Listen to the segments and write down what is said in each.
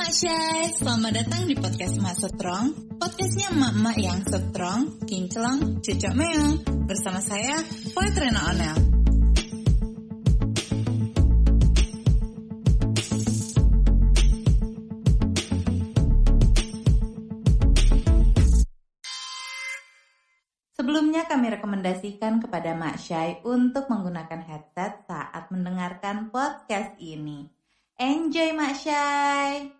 Mak Syai, selamat datang di podcast Mak Setrong Podcastnya emak-emak yang setrong, kinclong, cucok meong Bersama saya, Poetrena Onel Sebelumnya kami rekomendasikan kepada Mak Syai untuk menggunakan headset saat mendengarkan podcast ini. Enjoy Mak Syai!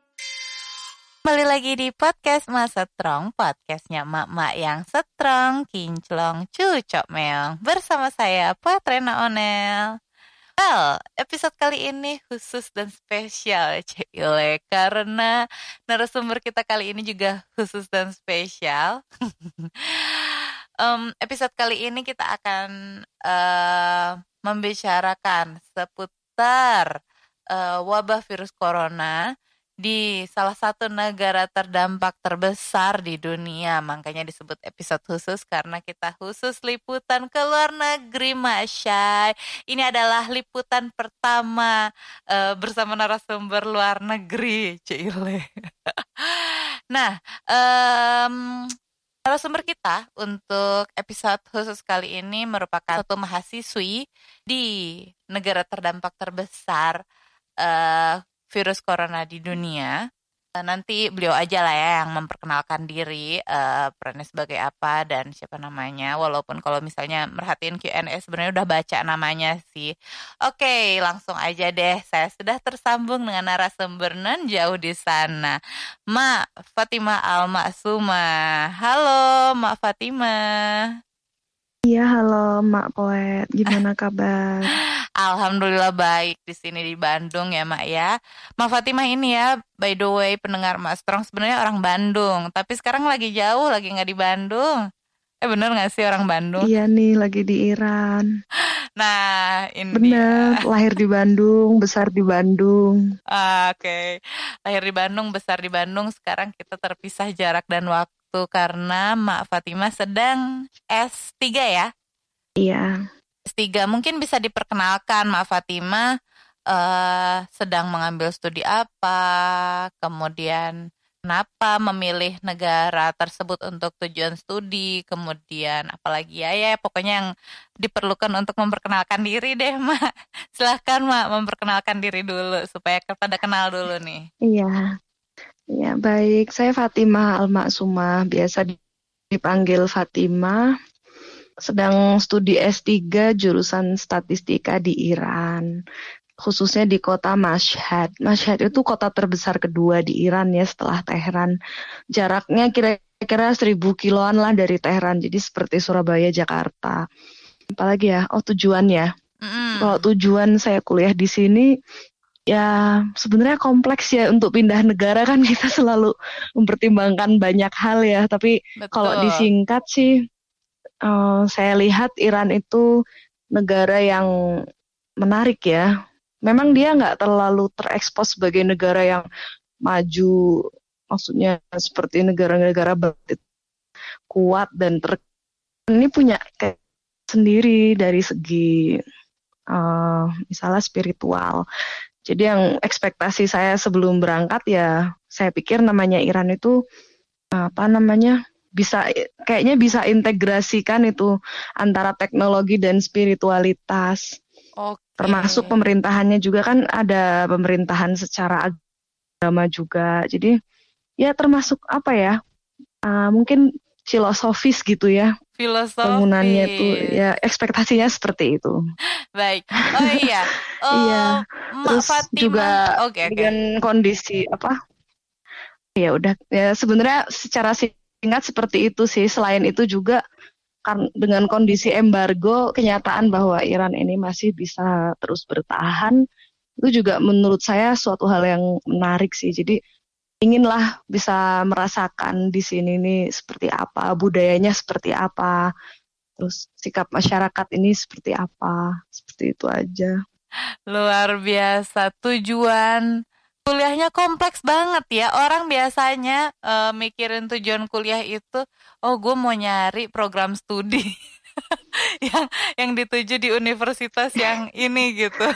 Kembali lagi di podcast Mas Setrong, podcastnya mak-mak yang setrong, kinclong, cucok meong. Bersama saya, Patrena Onel. Well, episode kali ini khusus dan spesial, Cile, karena narasumber kita kali ini juga khusus dan spesial. um, episode kali ini kita akan uh, membicarakan seputar uh, wabah virus corona di salah satu negara terdampak terbesar di dunia. Makanya disebut episode khusus karena kita khusus liputan ke luar negeri, Masyai. Ini adalah liputan pertama uh, bersama narasumber luar negeri, Cile. nah, um, Narasumber kita untuk episode khusus kali ini merupakan satu mahasiswi di negara terdampak terbesar uh, virus corona di dunia. Uh, nanti beliau aja lah ya yang memperkenalkan diri uh, perannya sebagai apa dan siapa namanya. Walaupun kalau misalnya merhatiin Q&A sebenarnya udah baca namanya sih. Oke, langsung aja deh. Saya sudah tersambung dengan narasumber non jauh di sana. Mak Fatima Almaksuma. Halo, Mak Fatima. Iya, halo Mak Poet. Gimana kabar? Alhamdulillah baik di sini di Bandung ya, Mak ya. Mak Fatimah ini ya, by the way pendengar Mak Strong sebenarnya orang Bandung, tapi sekarang lagi jauh, lagi nggak di Bandung. Eh bener gak sih orang Bandung? Iya nih, lagi di Iran. Nah, ini Bener, lahir di Bandung, besar di Bandung. Ah, Oke, okay. lahir di Bandung, besar di Bandung. Sekarang kita terpisah jarak dan waktu waktu karena Mak Fatima sedang S3 ya? Iya. S3 mungkin bisa diperkenalkan Mak Fatima uh, sedang mengambil studi apa, kemudian kenapa memilih negara tersebut untuk tujuan studi, kemudian apalagi ya ya pokoknya yang diperlukan untuk memperkenalkan diri deh Mak. Silahkan Mak memperkenalkan diri dulu supaya pada kenal dulu nih. Iya. Ya, baik. Saya Fatimah Almaksumah, biasa dipanggil Fatimah. Sedang studi S3 jurusan statistika di Iran, khususnya di kota Mashhad. Mashhad itu kota terbesar kedua di Iran ya setelah Teheran. Jaraknya kira-kira seribu kiloan lah dari Teheran, jadi seperti Surabaya, Jakarta. Apalagi ya, oh tujuan ya. Mm. Kalau tujuan saya kuliah di sini ya sebenarnya kompleks ya untuk pindah negara kan kita selalu mempertimbangkan banyak hal ya. Tapi kalau disingkat sih uh, saya lihat Iran itu negara yang menarik ya. Memang dia nggak terlalu terekspos sebagai negara yang maju maksudnya seperti negara-negara kuat dan ter ini punya sendiri dari segi uh, misalnya spiritual jadi yang ekspektasi saya sebelum berangkat ya saya pikir namanya Iran itu apa namanya bisa kayaknya bisa integrasikan itu antara teknologi dan spiritualitas. Okay. Termasuk pemerintahannya juga kan ada pemerintahan secara agama juga. Jadi ya termasuk apa ya? Uh, mungkin filosofis gitu ya Bangunannya tuh ya ekspektasinya seperti itu. Baik. Oh iya. Oh, iya. Terus Fatima. juga okay, okay. dengan kondisi apa? Ya udah ya sebenarnya secara singkat seperti itu sih. Selain itu juga kan dengan kondisi embargo kenyataan bahwa Iran ini masih bisa terus bertahan itu juga menurut saya suatu hal yang menarik sih. Jadi inginlah bisa merasakan di sini nih seperti apa, budayanya seperti apa, terus sikap masyarakat ini seperti apa, seperti itu aja. Luar biasa, tujuan kuliahnya kompleks banget ya. Orang biasanya uh, mikirin tujuan kuliah itu, oh gue mau nyari program studi. yang yang dituju di universitas yang ini gitu.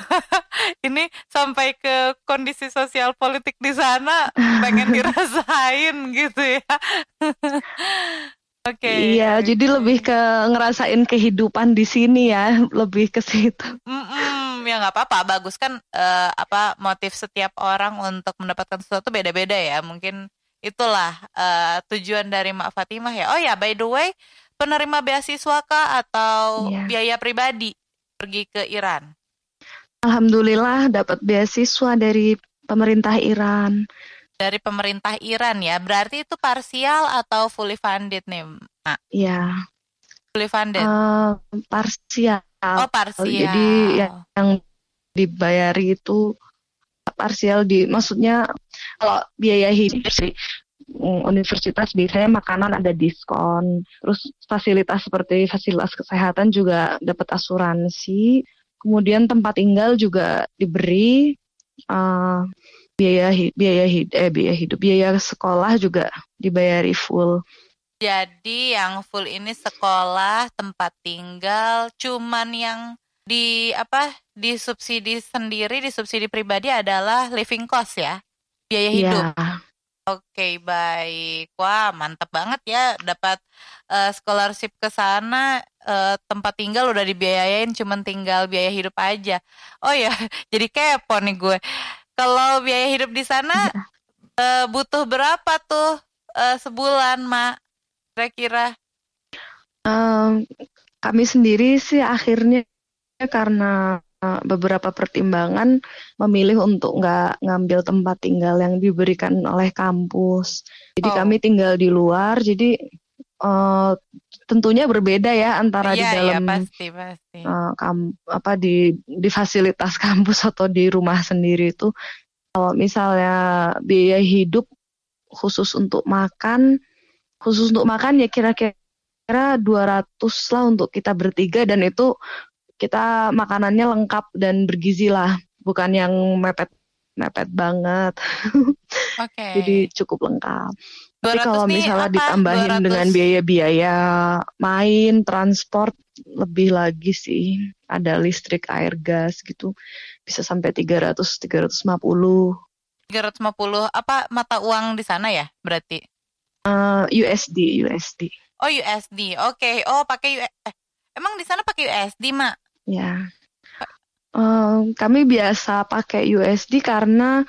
ini sampai ke kondisi sosial politik di sana pengen dirasain gitu ya. Oke. Okay, iya, jadi lebih ke ngerasain kehidupan di sini ya, lebih ke situ. Mm -mm, ya nggak apa-apa, bagus kan uh, apa motif setiap orang untuk mendapatkan sesuatu beda-beda ya. Mungkin itulah uh, tujuan dari Mak Fatimah ya. Oh ya, by the way, penerima beasiswa kah atau yeah. biaya pribadi pergi ke Iran? Alhamdulillah dapat beasiswa dari pemerintah Iran. Dari pemerintah Iran ya, berarti itu parsial atau fully funded nih, Mak? Iya. Fully funded? Uh, parsial. Oh, parsial. Jadi yang, yang dibayari itu parsial di, maksudnya kalau biaya hidup sih universitas biasanya makanan ada diskon, terus fasilitas seperti fasilitas kesehatan juga dapat asuransi, kemudian tempat tinggal juga diberi, uh, biaya biaya eh biaya hidup biaya sekolah juga dibayari full. Jadi yang full ini sekolah, tempat tinggal, cuman yang di apa di subsidi sendiri di subsidi pribadi adalah living cost ya biaya hidup. Ya. Oke, baik. Wah, mantap banget ya dapat uh, scholarship ke sana, uh, tempat tinggal udah dibiayain, cuman tinggal biaya hidup aja. Oh ya, jadi kepo nih gue. Kalau biaya hidup di sana uh, butuh berapa tuh uh, sebulan, Mak? Kira-kira? Um, kami sendiri sih akhirnya karena beberapa pertimbangan memilih untuk nggak ngambil tempat tinggal yang diberikan oleh kampus. Jadi oh. kami tinggal di luar, jadi uh, tentunya berbeda ya antara yeah, di iya, dalam yeah, pasti, pasti. Uh, kam apa di di fasilitas kampus atau di rumah sendiri itu. Kalau misalnya biaya hidup khusus untuk makan, khusus untuk makan ya kira-kira 200 lah untuk kita bertiga dan itu kita makanannya lengkap dan bergizi lah, bukan yang mepet mepet banget. Oke. Okay. Jadi cukup lengkap. Tapi kalau misalnya apa? ditambahin 200... dengan biaya-biaya main, transport lebih lagi sih. Ada listrik, air, gas gitu. Bisa sampai 300 350. 350 apa mata uang di sana ya berarti? Uh, USD, USD. Oh USD, oke. Okay. Oh pakai eh, emang di sana pakai USD mak? Ya. Um, kami biasa pakai USD karena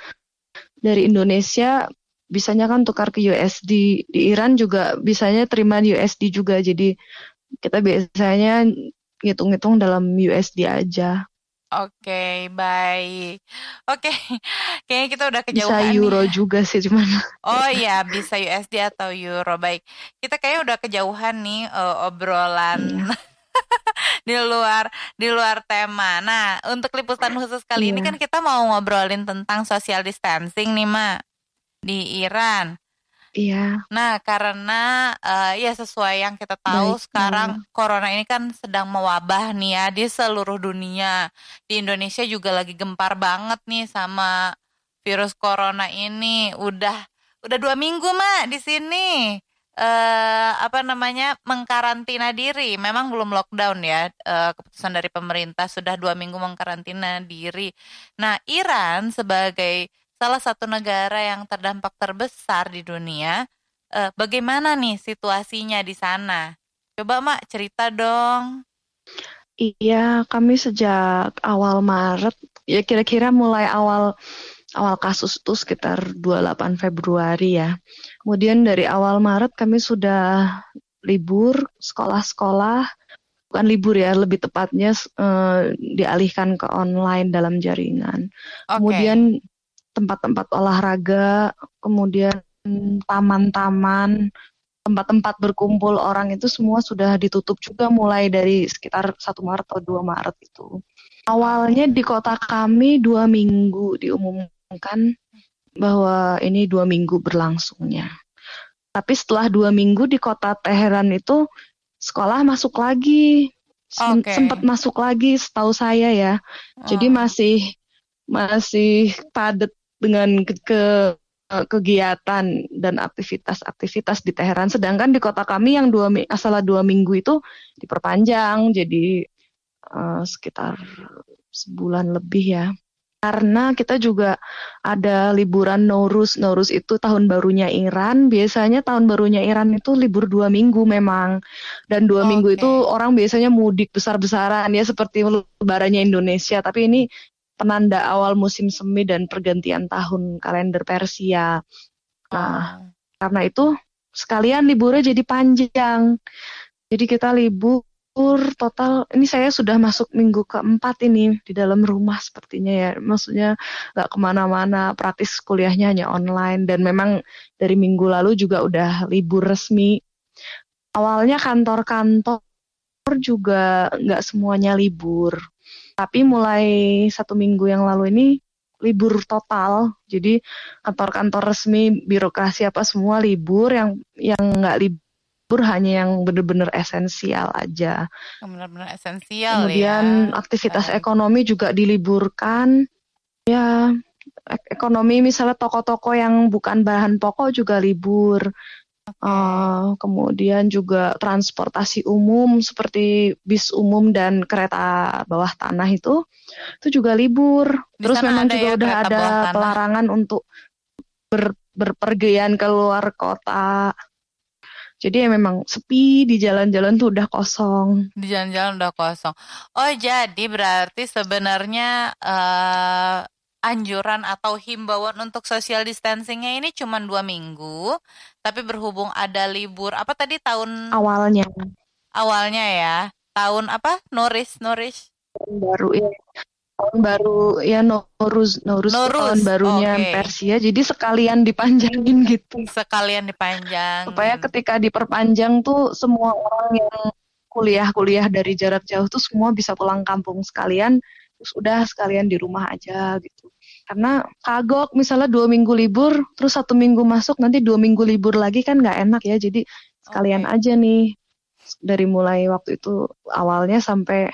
dari Indonesia bisanya kan tukar ke USD. Di Iran juga bisanya terima USD juga. Jadi kita biasanya ngitung-ngitung dalam USD aja. Oke, okay, baik. Oke, okay. kayaknya kita udah kejauhan. Bisa euro nih. juga sih cuman. Oh iya, bisa USD atau euro. Baik. Kita kayaknya udah kejauhan nih uh, obrolan. Iya. di luar di luar tema. Nah, untuk liputan khusus kali iya. ini kan kita mau ngobrolin tentang social distancing nih, Ma. Di Iran. Iya. Nah, karena uh, ya sesuai yang kita tahu Baik, sekarang ya. corona ini kan sedang mewabah nih ya di seluruh dunia. Di Indonesia juga lagi gempar banget nih sama virus corona ini. Udah udah dua minggu mak di sini uh, apa namanya mengkarantina diri. Memang belum lockdown ya. Uh, keputusan dari pemerintah sudah dua minggu mengkarantina diri. Nah, Iran sebagai salah satu negara yang terdampak terbesar di dunia, uh, bagaimana nih situasinya di sana? Coba Mak cerita dong. Iya, kami sejak awal Maret, ya kira-kira mulai awal awal kasus itu sekitar 28 Februari ya. Kemudian dari awal Maret kami sudah libur sekolah-sekolah bukan libur ya, lebih tepatnya uh, dialihkan ke online dalam jaringan. Okay. Kemudian tempat-tempat olahraga, kemudian taman-taman, tempat-tempat berkumpul orang itu semua sudah ditutup juga mulai dari sekitar 1 Maret atau 2 Maret itu. Awalnya di kota kami dua minggu diumum kan bahwa ini dua minggu berlangsungnya. Tapi setelah dua minggu di kota Teheran itu sekolah masuk lagi, okay. sempat masuk lagi setahu saya ya. Oh. Jadi masih masih padat dengan ke, ke kegiatan dan aktivitas-aktivitas di Teheran. Sedangkan di kota kami yang dua salah dua minggu itu diperpanjang jadi uh, sekitar sebulan lebih ya karena kita juga ada liburan Norus. Norus itu tahun barunya Iran. Biasanya tahun barunya Iran itu libur dua minggu memang. Dan dua oh, minggu okay. itu orang biasanya mudik besar-besaran ya seperti lebarannya Indonesia. Tapi ini penanda awal musim semi dan pergantian tahun kalender Persia. Nah, oh. karena itu sekalian liburnya jadi panjang. Jadi kita libur total ini saya sudah masuk minggu keempat ini di dalam rumah sepertinya ya. Maksudnya nggak ke mana-mana praktis kuliahnya hanya online. Dan memang dari minggu lalu juga udah libur resmi. Awalnya kantor-kantor juga nggak semuanya libur. Tapi mulai satu minggu yang lalu ini libur total. Jadi kantor-kantor resmi birokrasi apa semua libur. Yang yang nggak libur libur hanya yang benar-benar esensial aja. Benar-benar esensial Kemudian ya. aktivitas Baik. ekonomi juga diliburkan. Ya, ekonomi misalnya toko-toko yang bukan bahan pokok juga libur. Okay. Uh, kemudian juga transportasi umum seperti bis umum dan kereta bawah tanah itu itu juga libur. Di Terus memang juga ya udah ada pelarangan untuk ber, berpergian keluar kota. Jadi ya memang sepi di jalan-jalan tuh udah kosong. Di jalan-jalan udah kosong. Oh jadi berarti sebenarnya uh, anjuran atau himbauan untuk social distancingnya ini cuma dua minggu, tapi berhubung ada libur apa tadi tahun awalnya awalnya ya tahun apa Noris Noris baru ya tahun baru ya Norus, Norus. tahun barunya okay. Persia jadi sekalian dipanjangin gitu sekalian dipanjang supaya ketika diperpanjang tuh semua orang yang kuliah-kuliah dari jarak jauh tuh semua bisa pulang kampung sekalian terus udah sekalian di rumah aja gitu karena kagok misalnya dua minggu libur terus satu minggu masuk nanti dua minggu libur lagi kan nggak enak ya jadi sekalian okay. aja nih dari mulai waktu itu awalnya sampai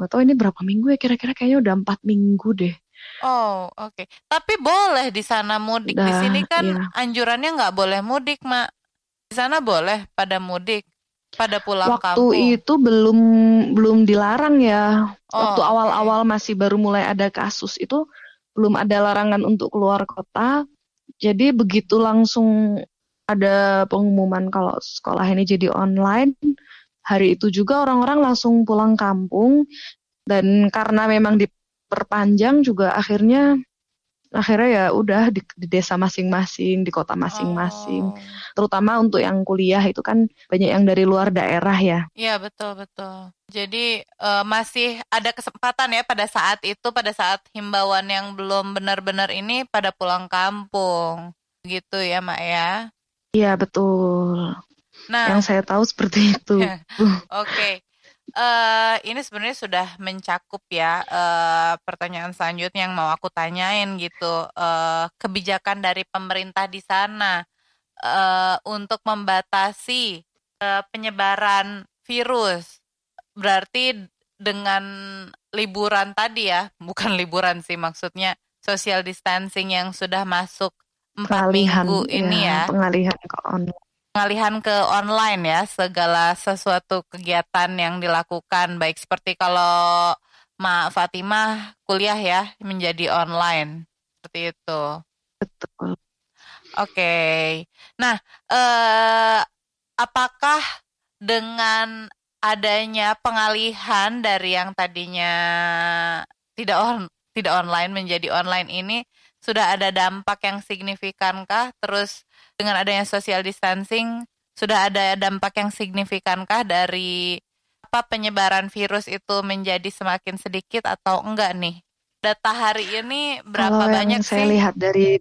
Gak tau ini berapa minggu ya kira-kira kayaknya udah empat minggu deh. Oh oke. Okay. Tapi boleh di sana mudik. Udah, di sini kan iya. anjurannya nggak boleh mudik mak. Di sana boleh pada mudik, pada pulang Waktu kampung. Waktu itu belum belum dilarang ya. Oh, Waktu awal-awal okay. masih baru mulai ada kasus itu belum ada larangan untuk keluar kota. Jadi begitu langsung ada pengumuman kalau sekolah ini jadi online, hari itu juga orang-orang langsung pulang kampung dan karena memang diperpanjang juga akhirnya akhirnya ya udah di, di desa masing-masing di kota masing-masing. Oh. terutama untuk yang kuliah itu kan banyak yang dari luar daerah ya. Iya betul betul. Jadi uh, masih ada kesempatan ya pada saat itu pada saat himbauan yang belum benar-benar ini pada pulang kampung. Gitu ya mak ya? Iya betul Nah, yang saya tahu seperti itu. Oke. okay. Uh, eh, ini sebenarnya sudah mencakup ya uh, pertanyaan selanjutnya yang mau aku tanyain gitu uh, kebijakan dari pemerintah di sana uh, untuk membatasi uh, penyebaran virus berarti dengan liburan tadi ya bukan liburan sih maksudnya social distancing yang sudah masuk empat minggu ini ya, ya pengalihan ke online pengalihan ke online ya segala sesuatu kegiatan yang dilakukan baik seperti kalau Ma Fatimah kuliah ya menjadi online seperti itu. Betul. Oke. Okay. Nah, eh, apakah dengan adanya pengalihan dari yang tadinya tidak on tidak online menjadi online ini sudah ada dampak yang signifikankah? Terus dengan adanya social distancing sudah ada dampak yang signifikankah dari apa penyebaran virus itu menjadi semakin sedikit atau enggak nih? Data hari ini berapa Kalau banyak yang sih? Saya lihat dari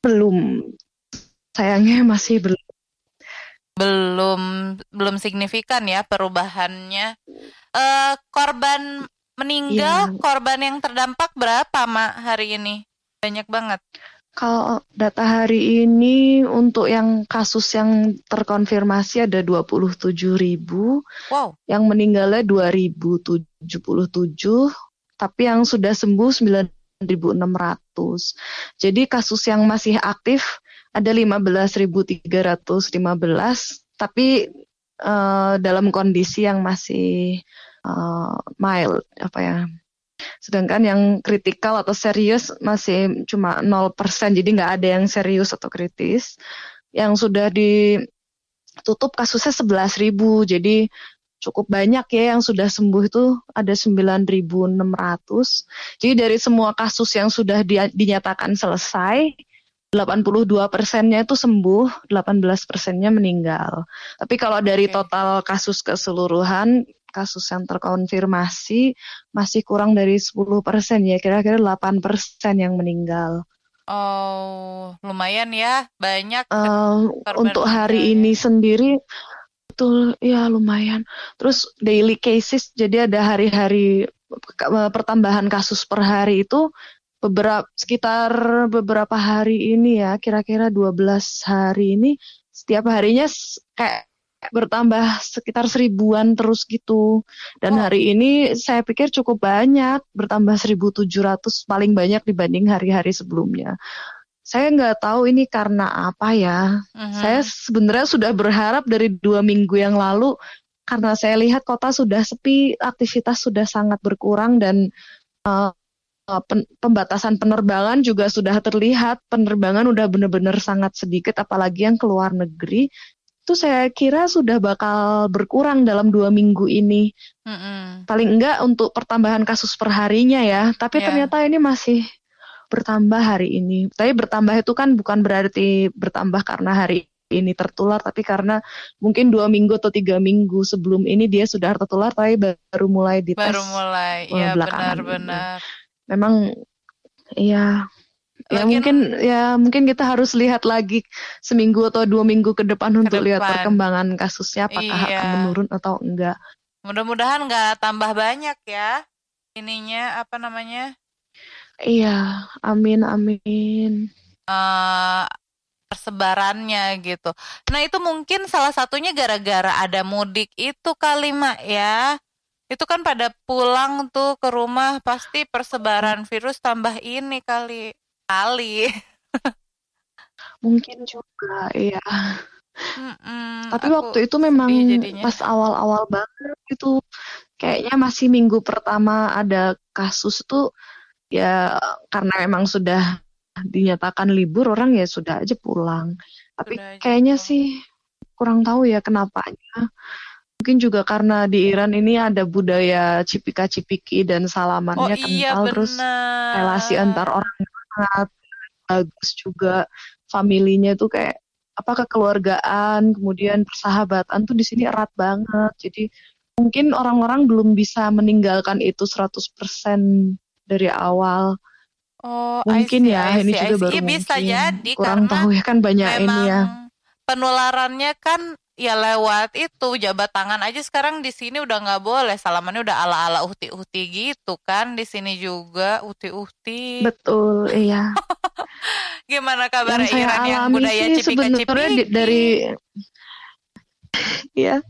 belum sayangnya masih belum belum belum signifikan ya perubahannya. Uh, korban meninggal, ya. korban yang terdampak berapa mak hari ini? Banyak banget. Kalau data hari ini untuk yang kasus yang terkonfirmasi ada 27 ribu, wow. yang meninggalnya 2077, tapi yang sudah sembuh 19 Jadi kasus yang masih aktif ada 15.315 tapi uh, dalam kondisi yang masih uh, mild apa ya sedangkan yang kritikal atau serius masih cuma 0% jadi nggak ada yang serius atau kritis. Yang sudah ditutup kasusnya 11.000 jadi cukup banyak ya yang sudah sembuh itu ada 9.600 jadi dari semua kasus yang sudah di, dinyatakan selesai 82 persennya itu sembuh, 18 persennya meninggal. Tapi kalau dari total kasus keseluruhan, kasus yang terkonfirmasi masih kurang dari 10 persen ya, kira-kira 8 persen yang meninggal. Oh, lumayan ya, banyak. Uh, untuk hari ini sendiri, betul ya lumayan. Terus daily cases, jadi ada hari-hari pertambahan kasus per hari itu beberapa sekitar beberapa hari ini ya, kira-kira 12 hari ini setiap harinya kayak bertambah sekitar seribuan terus gitu. Dan oh. hari ini saya pikir cukup banyak, bertambah 1.700 paling banyak dibanding hari-hari sebelumnya. Saya nggak tahu ini karena apa ya. Uh-huh. Saya sebenarnya sudah berharap dari dua minggu yang lalu karena saya lihat kota sudah sepi, aktivitas sudah sangat berkurang dan uh, Eh, pembatasan penerbangan juga sudah terlihat penerbangan udah benar-benar sangat sedikit apalagi yang keluar negeri itu saya kira sudah bakal berkurang dalam dua minggu ini. Mm-hmm. paling enggak untuk pertambahan kasus perharinya ya. Tapi yeah. ternyata ini masih bertambah hari ini. Tapi bertambah itu kan bukan berarti bertambah karena hari ini tertular tapi karena mungkin dua minggu atau tiga minggu sebelum ini dia sudah tertular tapi baru mulai dites baru mulai. ya benar-benar memang ya ya mungkin ya mungkin kita harus lihat lagi seminggu atau dua minggu ke depan ke untuk depan. lihat perkembangan kasusnya apakah iya. akan menurun atau enggak. Mudah-mudahan nggak tambah banyak ya ininya apa namanya? Iya, amin amin. Uh, persebarannya gitu. Nah itu mungkin salah satunya gara-gara ada mudik itu kali mak ya itu kan pada pulang tuh ke rumah pasti persebaran virus tambah ini kali kali mungkin juga ya Mm-mm, tapi waktu itu memang pas awal-awal banget itu kayaknya masih minggu pertama ada kasus tuh ya karena memang sudah dinyatakan libur orang ya sudah aja pulang. Tapi kayaknya sih kurang tahu ya kenapanya. Mungkin juga karena di Iran ini ada budaya cipika-cipiki dan salamannya oh, iya, kental, terus relasi antar orang bagus juga, familinya tuh kayak apa kekeluargaan, kemudian persahabatan tuh di sini erat banget. Jadi mungkin orang-orang belum bisa meninggalkan itu 100% dari awal. Oh, mungkin see, ya, ini juga baru bisa mungkin. jadi kurang tahu ya kan banyak ini ya. Penularannya kan ya lewat itu jabat tangan aja sekarang di sini udah nggak boleh. Salamannya udah ala ala uhti uhti gitu kan di sini juga uhti uhti betul iya. Gimana kabar yang Iran? Yang budaya cipika cipiki? dari ya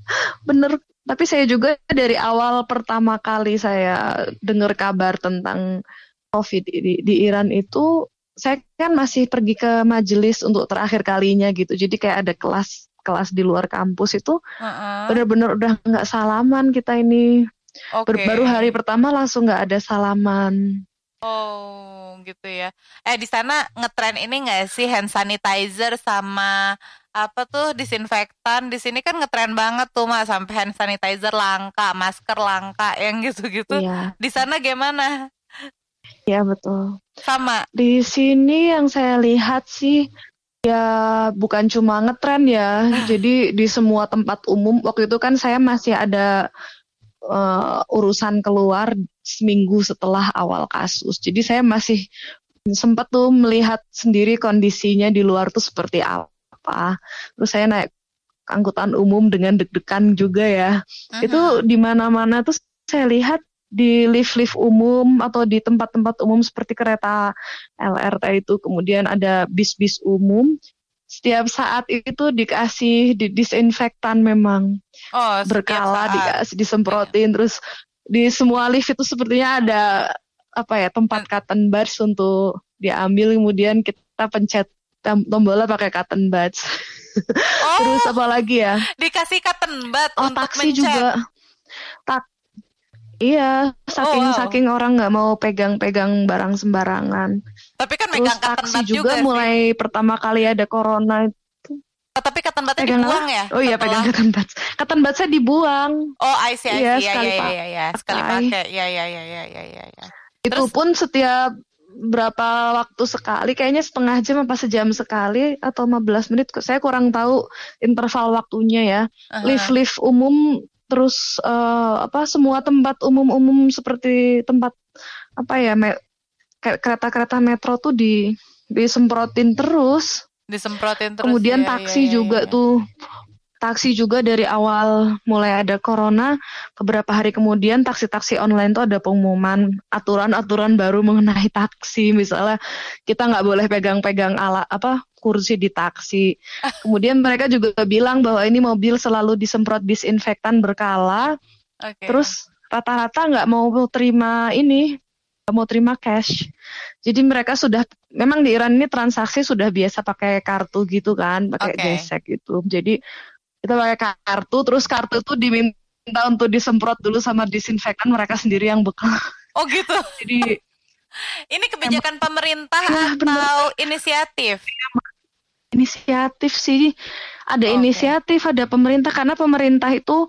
bener. Tapi saya juga dari awal pertama kali saya dengar kabar tentang covid di, di Iran itu saya kan masih pergi ke majelis untuk terakhir kalinya gitu. Jadi kayak ada kelas kelas di luar kampus itu uh-uh. benar-benar udah nggak salaman kita ini. Okay. Baru hari pertama langsung nggak ada salaman. Oh gitu ya. Eh di sana ngetren ini nggak sih hand sanitizer sama apa tuh disinfektan di sini kan ngetren banget tuh mas sampai hand sanitizer langka, masker langka yang gitu-gitu. Iya. Di sana gimana? Ya betul. Sama. Di sini yang saya lihat sih Ya, bukan cuma ngetren ya. Jadi di semua tempat umum waktu itu kan saya masih ada uh, urusan keluar seminggu setelah awal kasus. Jadi saya masih sempat tuh melihat sendiri kondisinya di luar tuh seperti apa. Terus saya naik angkutan umum dengan deg-degan juga ya. Uh-huh. Itu di mana-mana tuh saya lihat di lift-lift umum atau di tempat-tempat umum seperti kereta LRT itu kemudian ada bis-bis umum setiap saat itu dikasih di disinfektan memang oh, berkala dikasih disemprotin terus di semua lift itu sepertinya ada apa ya tempat cotton buds untuk diambil kemudian kita pencet tombolnya pakai cotton buds. Oh, Terus apa lagi ya? Dikasih cotton bud oh, untuk taksi mencet. juga. Iya, saking oh, wow. saking orang nggak mau pegang-pegang barang sembarangan. Tapi kan megang Terus taksi juga, juga mulai pertama kali ada corona Oh, tapi cotton budnya dibuang ya? Oh iya, pegang. Cotton bud saya dibuang. Oh, I see, I iya, see. Iya, iya, iya, iya, iya. Sekali pakai. Iya, iya, iya, iya, iya, iya. Ya. Itu pun setiap berapa waktu sekali, kayaknya setengah jam apa sejam sekali atau 15 menit. Saya kurang tahu interval waktunya ya. Uh-huh. Lift-lift umum terus uh, apa semua tempat umum-umum seperti tempat apa ya me, kereta-kereta metro tuh di disemprotin terus disemprotin terus. Kemudian ya, taksi ya, ya, juga ya. tuh taksi juga dari awal mulai ada corona beberapa hari kemudian taksi-taksi online tuh ada pengumuman aturan-aturan baru mengenai taksi misalnya kita nggak boleh pegang-pegang alat apa kursi di taksi kemudian mereka juga bilang bahwa ini mobil selalu disemprot disinfektan berkala okay. terus rata-rata nggak mau terima ini mau terima cash. Jadi mereka sudah memang di Iran ini transaksi sudah biasa pakai kartu gitu kan, pakai okay. gesek gitu. Jadi kita pakai kartu, terus kartu itu diminta untuk disemprot dulu sama disinfektan mereka sendiri yang bekal. Oh gitu. Jadi ini kebijakan emang, pemerintah ya, atau bener. inisiatif? Inisiatif sih, ada okay. inisiatif, ada pemerintah karena pemerintah itu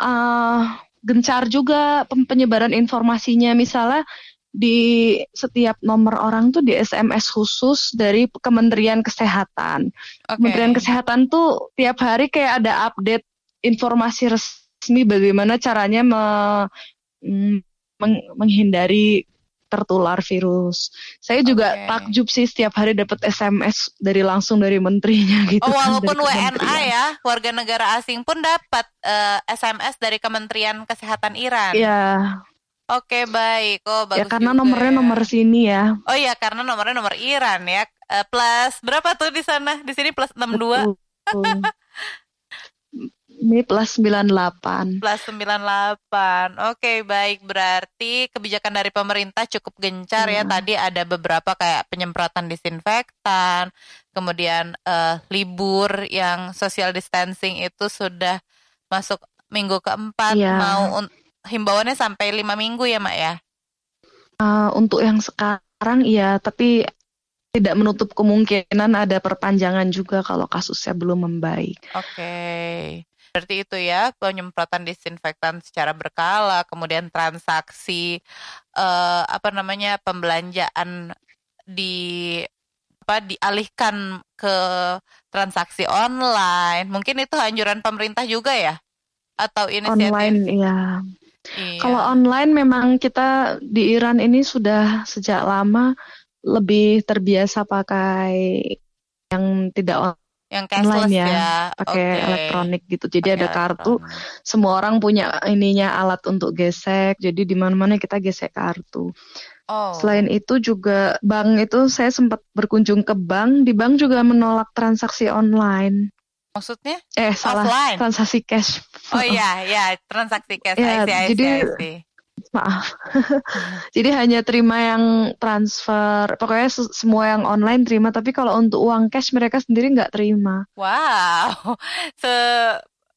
uh, gencar juga penyebaran informasinya. Misalnya di setiap nomor orang tuh di SMS khusus dari Kementerian Kesehatan. Okay. Kementerian Kesehatan tuh tiap hari kayak ada update informasi resmi bagaimana caranya me, mm, meng, menghindari tertular virus. Saya juga okay. takjub sih setiap hari dapat SMS dari langsung dari menterinya gitu. Oh, kan, walaupun WNA ya, warga negara asing pun dapat uh, eh, SMS dari Kementerian Kesehatan Iran. Iya. Oke baik, oh bagus. Ya karena juga nomornya ya. nomor sini ya. Oh iya karena nomornya nomor Iran ya. Uh, plus berapa tuh di sana? Di sini plus 62. Ini plus 98. Plus 98. Oke, baik. Berarti kebijakan dari pemerintah cukup gencar ya. ya. Tadi ada beberapa kayak penyemprotan disinfektan, kemudian uh, libur yang social distancing itu sudah masuk minggu keempat ya. mau himbauannya sampai lima minggu ya, Mak ya? Uh, untuk yang sekarang iya, tapi tidak menutup kemungkinan ada perpanjangan juga kalau kasusnya belum membaik. Oke. Okay. Berarti itu ya penyemprotan disinfektan secara berkala, kemudian transaksi uh, apa namanya pembelanjaan di apa dialihkan ke transaksi online. Mungkin itu anjuran pemerintah juga ya? Atau inisiatif? Online ya. Iya. Kalau online memang kita di Iran ini sudah sejak lama lebih terbiasa pakai yang tidak yang online ya, ya. pakai okay. elektronik gitu. Jadi pake ada kartu, elektronik. semua orang punya ininya alat untuk gesek. Jadi di mana-mana kita gesek kartu. Oh. Selain itu juga bank itu saya sempat berkunjung ke bank, di bank juga menolak transaksi online. Maksudnya? Eh salah Offline. transaksi cash. Oh iya ya transaksi cash. Ya, I see, jadi I see. Maaf. jadi hanya terima yang transfer. Pokoknya semua yang online terima. Tapi kalau untuk uang cash mereka sendiri nggak terima. Wow, se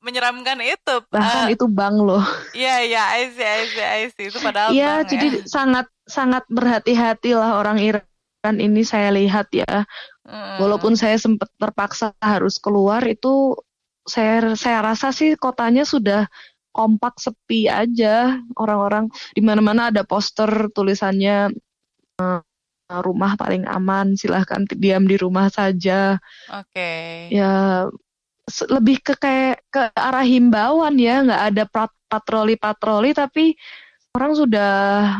menyeramkan itu. Bahkan uh, itu bank loh. Iya iya I see I see I see itu padahal. Iya jadi ya. sangat sangat berhati-hati lah orang Iran ini saya lihat ya mm. walaupun saya sempat terpaksa harus keluar itu saya saya rasa sih kotanya sudah kompak sepi aja orang-orang di mana-mana ada poster tulisannya uh, rumah paling aman silahkan diam di rumah saja oke okay. ya lebih ke kayak ke arah himbauan ya nggak ada patroli-patroli tapi orang sudah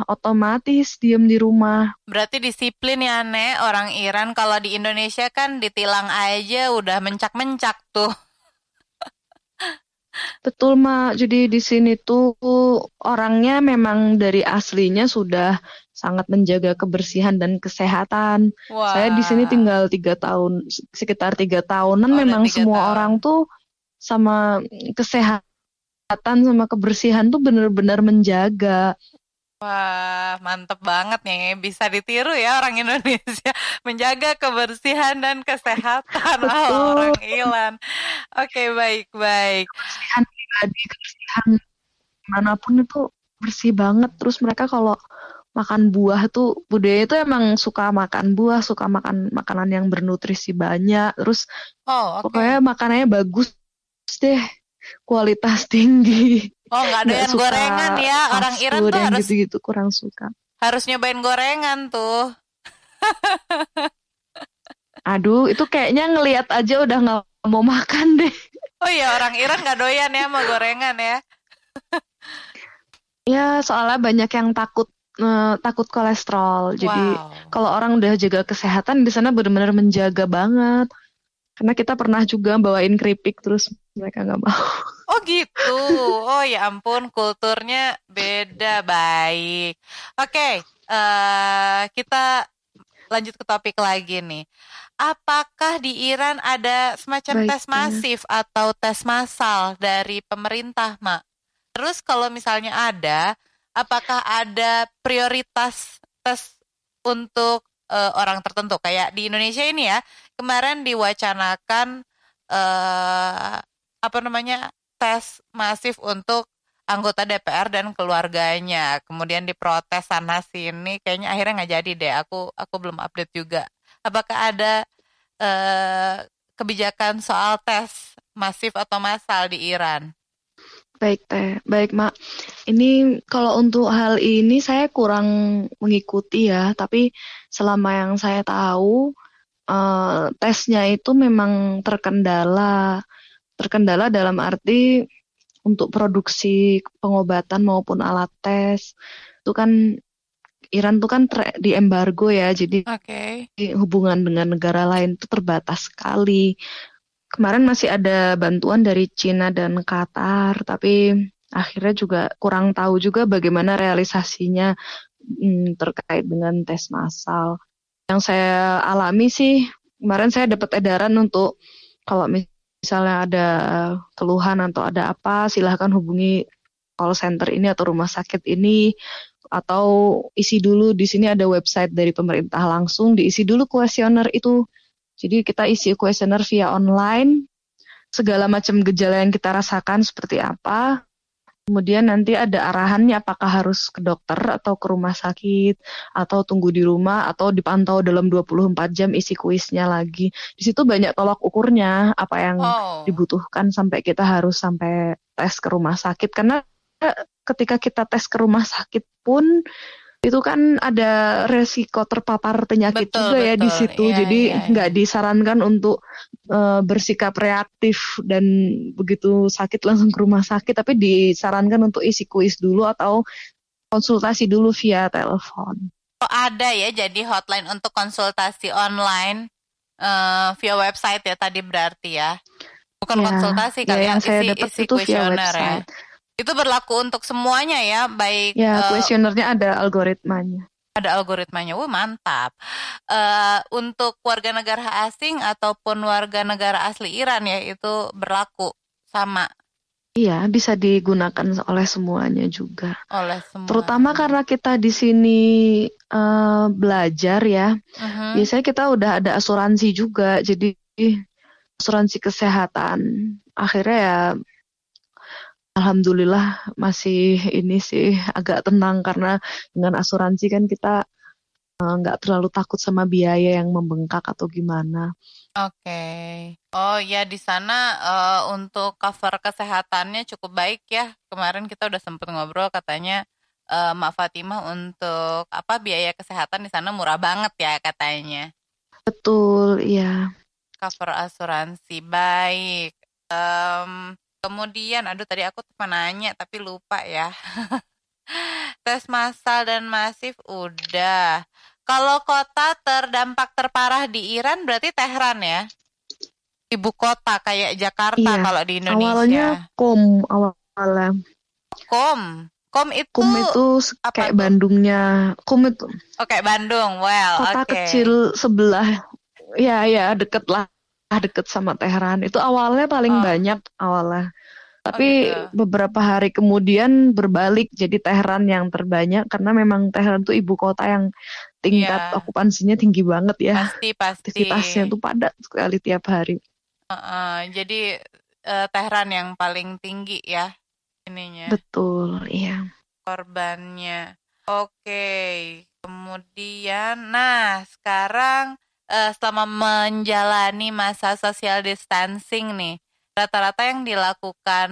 otomatis diem di rumah. Berarti disiplin ya, Nek. Orang Iran kalau di Indonesia kan ditilang aja udah mencak-mencak tuh. Betul, Mak. Jadi di sini tuh orangnya memang dari aslinya sudah sangat menjaga kebersihan dan kesehatan. Wow. Saya di sini tinggal tiga tahun, sekitar tiga tahunan. Oh, memang semua tahun. orang tuh sama kesehatan sama kebersihan tuh benar-benar menjaga. Wah, mantep banget nih. Bisa ditiru ya orang Indonesia menjaga kebersihan dan kesehatan. Betul. orang Ilan. Oke, baik-baik. Kebersihan pribadi, kebersihan mana pun itu bersih banget. Terus mereka kalau makan buah tuh budaya itu emang suka makan buah, suka makan makanan yang bernutrisi banyak. Terus Oh, oke. pokoknya makanannya bagus deh, kualitas tinggi. Oh, nggak doyan suka gorengan ya. Orang fast Iran tuh yang harus gitu-gitu kurang suka. harus nyobain gorengan tuh. Aduh, itu kayaknya ngelihat aja udah nggak mau makan deh. Oh iya, orang Iran nggak doyan ya sama gorengan ya. Ya, soalnya banyak yang takut eh, takut kolesterol. Jadi Wow. kalau orang udah jaga kesehatan di sana benar-benar menjaga banget. Karena kita pernah juga bawain keripik terus mereka nggak mau. Oh gitu. Oh ya ampun, kulturnya beda. Baik. Oke, eh kita lanjut ke topik lagi nih. Apakah di Iran ada semacam Baik, tes masif atau tes massal dari pemerintah, Mak? Terus kalau misalnya ada, apakah ada prioritas tes untuk eh, orang tertentu? Kayak di Indonesia ini ya, kemarin diwacanakan eh apa namanya tes masif untuk anggota DPR dan keluarganya. Kemudian diprotes sana sini, kayaknya akhirnya nggak jadi deh. Aku aku belum update juga. Apakah ada eh, kebijakan soal tes masif atau massal di Iran? Baik, Teh. Baik, Mak. Ini kalau untuk hal ini saya kurang mengikuti ya, tapi selama yang saya tahu eh, tesnya itu memang terkendala. Terkendala dalam arti untuk produksi pengobatan maupun alat tes. Itu kan Iran tuh kan ter- di embargo ya, jadi Oke. hubungan dengan negara lain itu terbatas sekali. Kemarin masih ada bantuan dari Cina dan Qatar, tapi akhirnya juga kurang tahu juga bagaimana realisasinya mm, terkait dengan tes massal. Yang saya alami sih, kemarin saya dapat edaran untuk kalau misalnya ada keluhan atau ada apa, silahkan hubungi call center ini atau rumah sakit ini atau isi dulu di sini ada website dari pemerintah langsung diisi dulu kuesioner itu. Jadi kita isi kuesioner via online, segala macam gejala yang kita rasakan seperti apa. Kemudian nanti ada arahannya apakah harus ke dokter atau ke rumah sakit atau tunggu di rumah atau dipantau dalam 24 jam isi kuisnya lagi. Di situ banyak tolak ukurnya apa yang Oh. dibutuhkan sampai kita harus sampai tes ke rumah sakit karena ketika kita tes ke rumah sakit pun itu kan ada resiko terpapar penyakit Betul, juga ya di betul. situ Iya, jadi iya, iya. nggak disarankan untuk eh, bersikap reaktif dan begitu sakit langsung ke rumah sakit tapi disarankan untuk isi kuis dulu atau konsultasi dulu via telepon. Oh, ada ya, jadi hotline untuk konsultasi online eh, via website ya tadi berarti ya. Bukan Ya, konsultasi ya kali yang ya, saya dapat isi itu via kuesioner ya. Itu berlaku untuk semuanya ya, baik Ya, eh, kuesionernya ada algoritmanya. ada algoritmanya. Wah, mantap. Eh, untuk warga negara asing ataupun warga negara asli Iran ya, itu berlaku sama Iya, bisa digunakan oleh semuanya juga. oleh semua. Terutama karena kita di sini eh, belajar ya, Mhm. biasanya kita udah ada asuransi juga, jadi asuransi kesehatan. Akhirnya ya, alhamdulillah masih ini sih agak tenang karena dengan asuransi kan kita eh, nggak terlalu takut sama biaya yang membengkak atau gimana. Oke. Oh ya di sana eh, untuk cover kesehatannya cukup baik ya. Kemarin kita udah sempet ngobrol katanya eh, Mak Fatimah untuk apa biaya kesehatan di sana murah banget ya katanya. Betul, iya. Cover asuransi baik. Em, kemudian aduh tadi aku tuh mau nanya tapi lupa ya. Tes massal dan masif udah. Kalau kota terdampak terparah di Iran berarti Tehran ya? Ibu kota kayak Jakarta Iya, kalau di Awalnya Indonesia. kom awalnya. Kom. Kom itu, Kum itu kayak tuh? Bandungnya. Kum itu oh, kayak Bandung. Well, kota oke. kecil sebelah. Ya, ya, deket lah. Deket sama Teheran. Itu awalnya paling Oh. banyak awalnya. Tapi gitu. beberapa hari kemudian berbalik jadi Teheran yang terbanyak karena memang Teheran tuh ibu kota yang tingkat Iya. okupansinya tinggi banget ya. Pasti pasti. Aktivitasnya tuh padat sekali tiap hari. Heeh, jadi eh, Tehran yang paling tinggi ya ininya Betul, iya. korbannya. Oke, kemudian, nah sekarang eh, selama menjalani masa social distancing nih, rata-rata yang dilakukan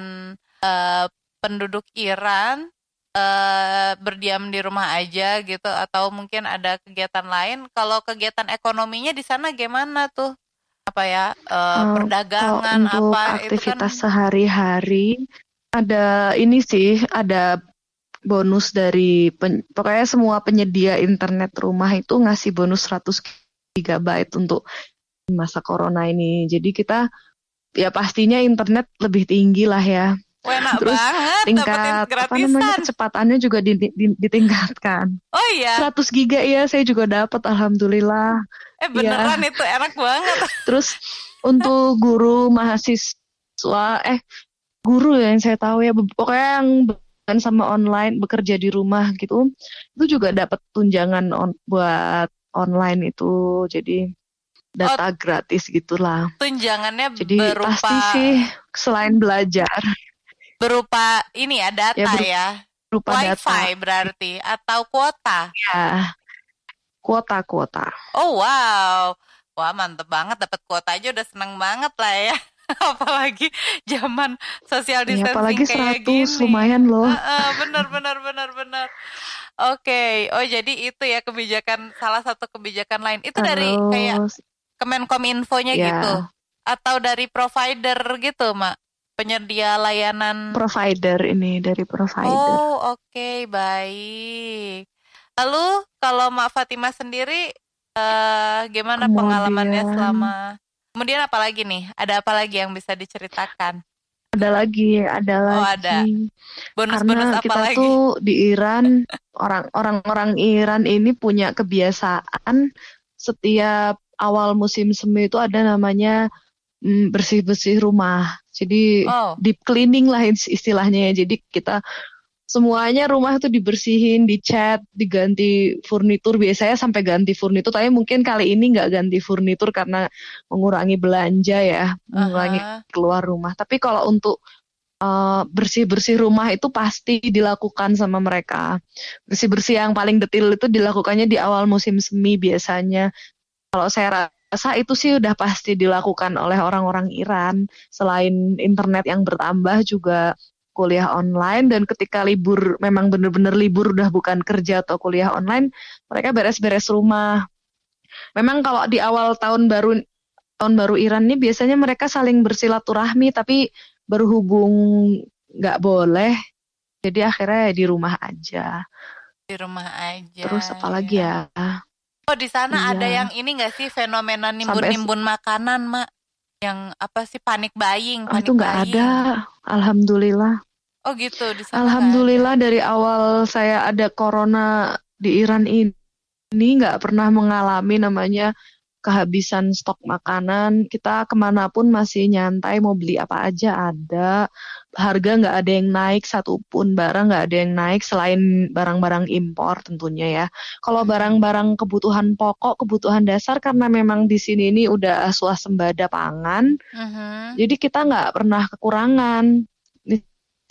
eh, penduduk Iran eh, berdiam di rumah aja gitu, atau mungkin ada kegiatan lain. Kalau kegiatan ekonominya di sana gimana tuh? Apa ya, Kalau perdagangan untuk apa kan? aktivitas sehari-hari ada ini sih, ada bonus dari pen- pokoknya semua penyedia internet rumah itu ngasih bonus 100 GB untuk masa corona ini. Jadi kita ya pastinya internet lebih tinggi lah ya. Wah, enak Terus banget Tingkat apa namanya kecepatannya juga di- di- ditingkatkan. Oh iya, 100 GB ya saya juga dapat alhamdulillah. eh beneran itu enak banget. Terus untuk guru mahasiswa eh guru ya yang saya tahu ya pokoknya yang bukan sama online bekerja di rumah gitu itu juga dapat tunjangan on, buat online itu jadi data gratis gitulah. Tunjangannya Jadi berupa pasti sih selain belajar berupa ini ya data Ya, beru- ya. berupa data Wifi berarti atau kuota. ya kuota-kuota. Oh wow. Wah, mantep banget dapat kuota aja udah seneng banget lah ya. Apalagi zaman social Ya, distancing apalagi kayak 100 gini. lumayan loh. Heeh, bener bener bener bener. Oke, oh jadi itu ya kebijakan salah satu kebijakan lain itu dari kayak Terus Kemenkominfo-nya Ya. gitu atau dari provider gitu, Mak? Penyedia layanan. provider ini dari provider. Oh, oke, baik. Lalu kalau Mak Fatima sendiri eh gimana pengalamannya Kemudian- selama Kemudian apa lagi nih? Ada apa lagi yang bisa diceritakan? Ada lagi, ada Oh, lagi. ada. Bonus-bonus Karena apa kita lagi? tuh di Iran, orang orang-orang Iran ini punya kebiasaan setiap awal musim semi itu ada namanya mm, bersih-bersih rumah. Jadi Oh, deep cleaning lah is- istilahnya ya. Jadi kita semuanya rumah itu dibersihin, dicat, diganti furnitur. Biasanya sampai ganti furnitur, tapi mungkin kali ini nggak ganti furnitur karena mengurangi belanja ya, mengurangi aha. keluar rumah. Tapi kalau untuk eh, bersih-bersih rumah itu pasti dilakukan sama mereka. Bersih-bersih yang paling detail itu dilakukannya di awal musim semi biasanya. Kalau saya rasa itu sih udah pasti dilakukan oleh orang-orang Iran. Selain internet yang bertambah juga kuliah online dan ketika libur memang benar-benar libur udah bukan kerja atau kuliah online, mereka beres-beres rumah. Memang kalau di awal tahun baru tahun baru Iran ini biasanya mereka saling bersilaturahmi tapi berhubung nggak boleh, jadi akhirnya ya di rumah aja. Di rumah aja. Terus apalagi ya? Oh, di sana ada Iya. yang ini nggak sih fenomena nimbun-nimbun makanan, Mak? Yang apa sih panik buying, panik itu nggak ada, alhamdulillah. Oh, gitu di sana nggak ada. Alhamdulillah dari awal saya ada corona di Iran ini nggak pernah mengalami namanya kehabisan stok makanan. Kita ke mana pun masih nyantai mau beli apa aja ada. Harga nggak ada yang naik satupun barang nggak ada yang naik selain barang-barang impor tentunya ya. Kalau barang-barang kebutuhan pokok, kebutuhan dasar karena memang di sini ini udah swasembada pangan, Mhm. jadi kita nggak pernah kekurangan.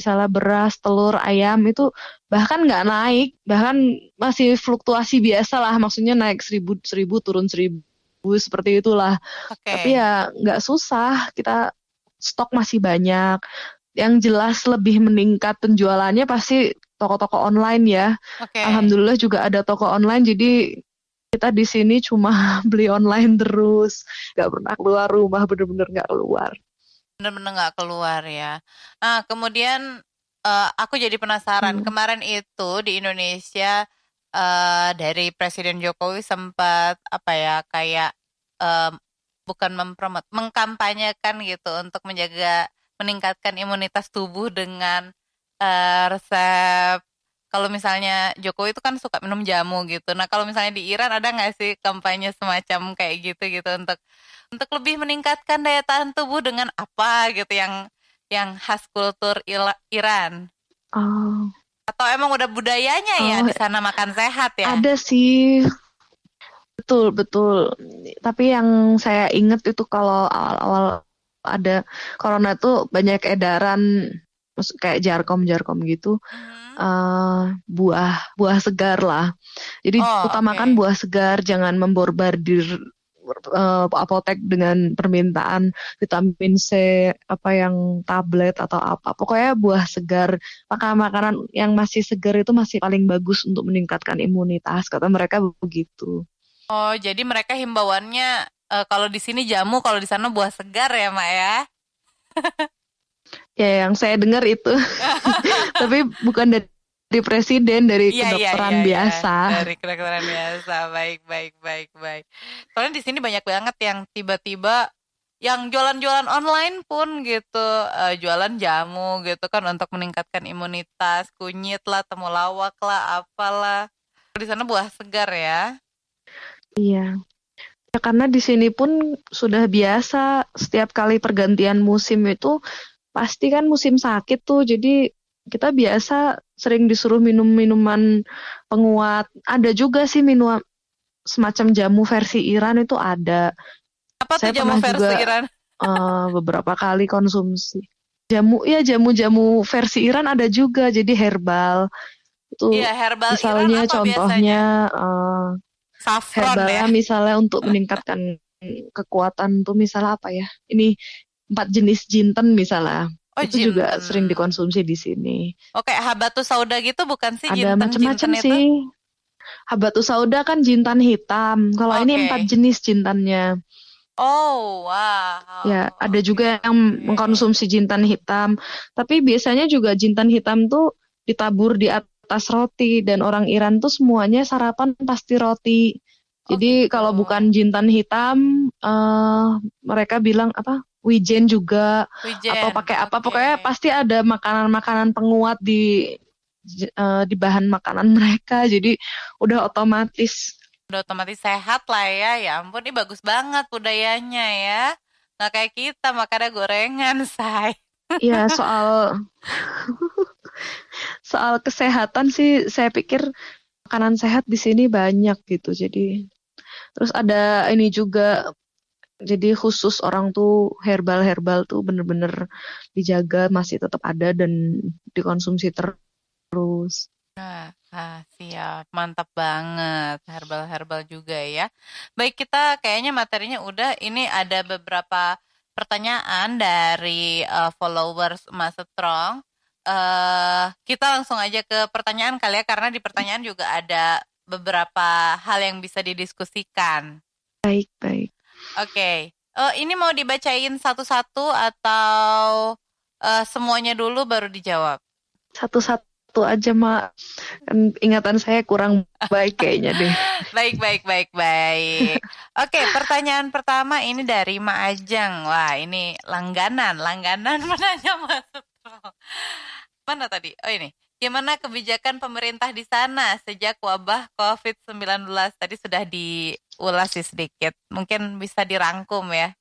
Misalnya beras, telur, ayam itu bahkan nggak naik, bahkan masih fluktuasi biasa lah. Maksudnya naik seribu, seribu turun seribu seperti itulah. Oke. Tapi ya nggak susah, kita stok masih banyak. Yang jelas lebih meningkat penjualannya pasti toko-toko online ya. Oke. Alhamdulillah juga ada toko online, jadi kita di sini cuma beli online terus, nggak pernah keluar rumah, bener-bener nggak keluar. Bener-bener nggak keluar ya. Nah, kemudian eh, aku jadi penasaran. Hmm. Kemarin itu di Indonesia eh, dari Presiden Jokowi sempat apa ya kayak em, bukan mempromot, mengkampanyekan gitu untuk menjaga meningkatkan imunitas tubuh dengan eh, resep. Kalau misalnya Jokowi itu kan suka minum jamu gitu. Nah, kalau misalnya di Iran ada nggak sih kampanye semacam kayak gitu gitu untuk untuk lebih meningkatkan daya tahan tubuh dengan apa gitu yang yang khas kultur Iran? Oh. Atau emang udah budayanya ya oh, di sana makan sehat ya? Ada sih. Betul, betul. Tapi yang saya ingat itu kalau awal-awal ada corona tuh banyak edaran kayak jarkom jarkom gitu uh-huh. uh, buah buah segar lah jadi oh, utamakan okay. buah segar jangan memborbardir uh, apotek dengan permintaan vitamin C apa yang tablet atau apa pokoknya buah segar makanan makanan yang masih segar itu masih paling bagus untuk meningkatkan imunitas kata mereka begitu oh jadi mereka himbauannya uh, kalau di sini jamu kalau di sana buah segar ya mak ya ya yang saya dengar itu tapi bukan dari dari presiden dari iya, iya, kedokteran iya, iya, biasa. Dari kedokteran biasa. Baik, baik, baik, baik. Soalnya di sini banyak banget yang tiba-tiba yang jualan-jualan online pun gitu, uh, jualan jamu gitu kan untuk meningkatkan imunitas, kunyit lah, temulawak lah, apalah. Di sana buah segar ya. Iya. Ya karena di sini pun sudah biasa setiap kali pergantian musim itu pasti kan musim sakit tuh. Jadi kita biasa sering disuruh minum minuman penguat. Ada juga sih minum semacam jamu versi Iran itu ada. Apa tuh Saya jamu versi juga, Iran? Uh, beberapa kali konsumsi. Jamu ya jamu-jamu versi Iran ada juga jadi herbal. Itu iya, herbal misalnya Iran apa contohnya uh, Saffron herbal ya? misalnya untuk meningkatkan kekuatan tuh misalnya apa ya? Ini empat jenis jinten misalnya. Oh, itu jinten. juga sering dikonsumsi di sini. Oke, oh, habatus sauda gitu bukan sih Ada macam-macam sih. Habatus sauda kan jintan hitam. Kalau okay. ini empat jenis jintannya. Oh, wow. Ya, ada juga yang mengkonsumsi jintan hitam. Tapi biasanya juga jintan hitam tuh ditabur di atas roti dan orang Iran tuh semuanya sarapan pasti roti. Jadi oh, gitu. kalau bukan jintan hitam, uh, mereka bilang apa? Wijen juga wijen. atau pakai apa. Okay. pokoknya pasti ada makanan-makanan penguat di uh, di bahan makanan mereka. Jadi udah otomatis. Udah otomatis sehat lah ya. Ya ampun ini bagus banget budayanya ya. Nggak kayak kita makannya gorengan say. Iya soal soal kesehatan sih saya pikir makanan sehat di sini banyak gitu. Jadi terus ada ini juga jadi khusus orang tuh herbal-herbal tuh bener-bener dijaga masih tetap ada dan dikonsumsi terus. Nah, ah, siap. Mantap banget. Herbal-herbal juga ya. Baik, kita kayaknya materinya udah. Ini ada beberapa pertanyaan dari uh, followers Mas Strong. Uh, kita langsung aja ke pertanyaan kali ya, karena di pertanyaan juga ada beberapa hal yang bisa didiskusikan. Baik, baik. Oke. Okay. Uh, eh, ini mau dibacain satu-satu atau uh, semuanya dulu baru dijawab? Satu-satu aja, Mak. Ingatan saya kurang baik kayaknya deh. baik, baik, baik, baik. Oke, okay, pertanyaan pertama ini dari Ma Ajang. Wah, ini langganan, langganan menanya masuk. Mana tadi? Oh, ini. Gimana kebijakan pemerintah di sana sejak wabah COVID-19? Tadi sudah diulas sih sedikit. Mungkin bisa dirangkum ya,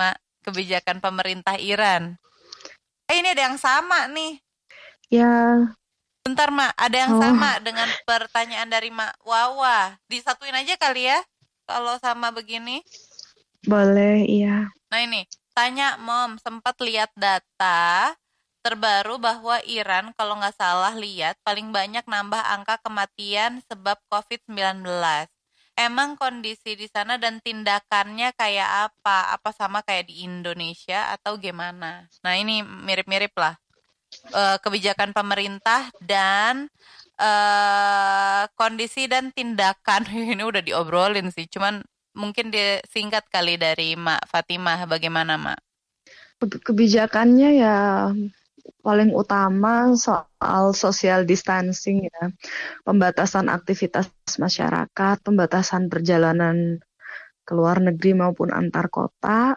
Mak, kebijakan pemerintah Iran. Eh, ini ada yang sama nih. Ya. Bentar, Mak. Ada yang oh. sama dengan pertanyaan dari Mak Wawa. Disatuin aja kali ya, kalau sama begini. Boleh, iya. Nah ini, tanya Mom, sempat lihat data terbaru bahwa Iran kalau nggak salah lihat paling banyak nambah angka kematian sebab COVID-19. Emang kondisi di sana dan tindakannya kayak apa? Apa sama kayak di Indonesia atau gimana? Nah ini mirip-mirip lah e, kebijakan pemerintah dan e, kondisi dan tindakan ini udah diobrolin sih. Cuman mungkin disingkat kali dari Mak Fatimah bagaimana Mak? Kebijakannya ya paling utama soal social distancing ya, pembatasan aktivitas masyarakat, pembatasan perjalanan ke luar negeri maupun antar kota,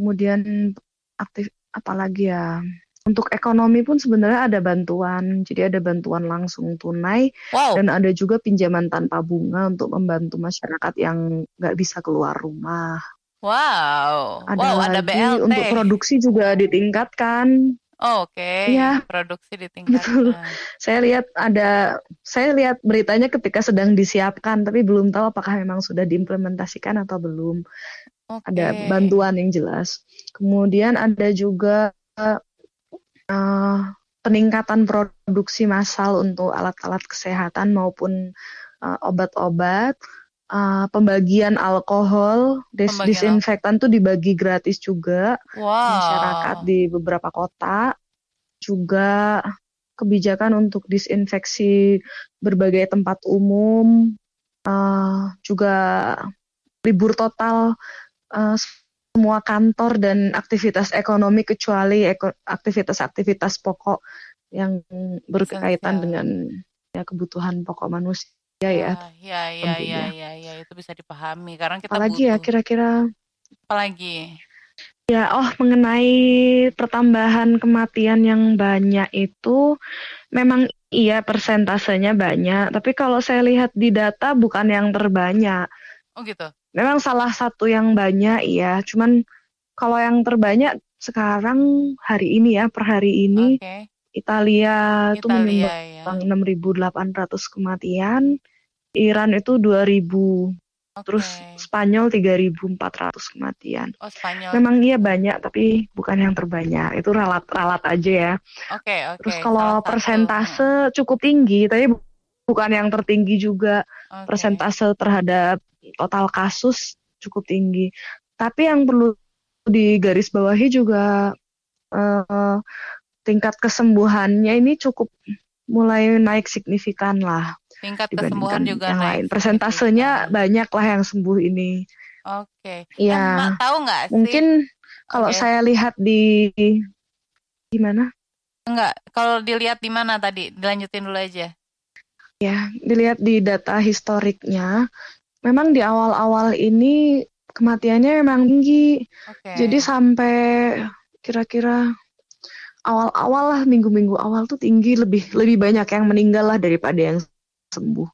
kemudian aktif apalagi ya untuk ekonomi pun sebenarnya ada bantuan, jadi ada bantuan langsung tunai wow. dan ada juga pinjaman tanpa bunga untuk membantu masyarakat yang nggak bisa keluar rumah. Wow, Ada wow ada lagi BLT. untuk produksi juga ditingkatkan. Oh, Oke, Iya, produksi betul. ditingkatkan. Saya lihat ada, saya lihat beritanya ketika sedang disiapkan, tapi belum tahu apakah memang sudah diimplementasikan atau belum. Ada Oke, bantuan yang jelas. Kemudian ada juga eh, peningkatan produksi massal untuk alat-alat kesehatan maupun eh, obat-obat. Eh, pembagian alkohol, dis- pembagian disinfektan tuh dibagi gratis juga. Masyarakat Wow, di beberapa kota. Juga kebijakan untuk disinfeksi berbagai tempat umum, eh, juga libur total eh, semua kantor dan aktivitas ekonomi kecuali aktivitas-aktivitas pokok yang berkaitan dengan ya, kebutuhan pokok manusia Ya, ya ya, ya, ya, tentunya. ya, ya, itu bisa dipahami karena kita Apalagi ya butuh. kira-kira Apalagi? ya oh mengenai pertambahan kematian yang banyak itu memang iya persentasenya banyak, tapi kalau saya lihat di data bukan yang terbanyak. Oh gitu. Memang salah satu yang banyak iya, cuman kalau yang terbanyak sekarang hari ini ya per hari ini Oke, Italia itu Italia ya. menyumbang 6.800 kematian, Iran itu 2.000, terus Oke. Spanyol 3.400 kematian. Oh Spanyol. Memang iya banyak tapi bukan yang terbanyak. Itu ralat-ralat aja ya. Oke, oke. Terus Salah kalau persentase cukup tinggi, tapi bu- bukan yang tertinggi juga. Oke. Persentase terhadap total kasus cukup tinggi. Tapi yang perlu digarisbawahi juga eh, tingkat kesembuhannya ini cukup mulai naik signifikan lah Tingkat kesembuhan juga yang naik lain. Persentasenya banyak lah yang sembuh ini. Oke. Eh, Iya, Mak tahu nggak sih? mungkin kalau Oke. saya lihat di gimana? Enggak, kalau dilihat di mana tadi? Dilanjutin dulu aja. Ya, dilihat di data historiknya, memang di awal-awal ini kematiannya memang tinggi. Oke. Jadi sampai kira-kira awal-awal lah minggu-minggu awal tuh tinggi lebih lebih banyak yang meninggal lah daripada yang sembuh.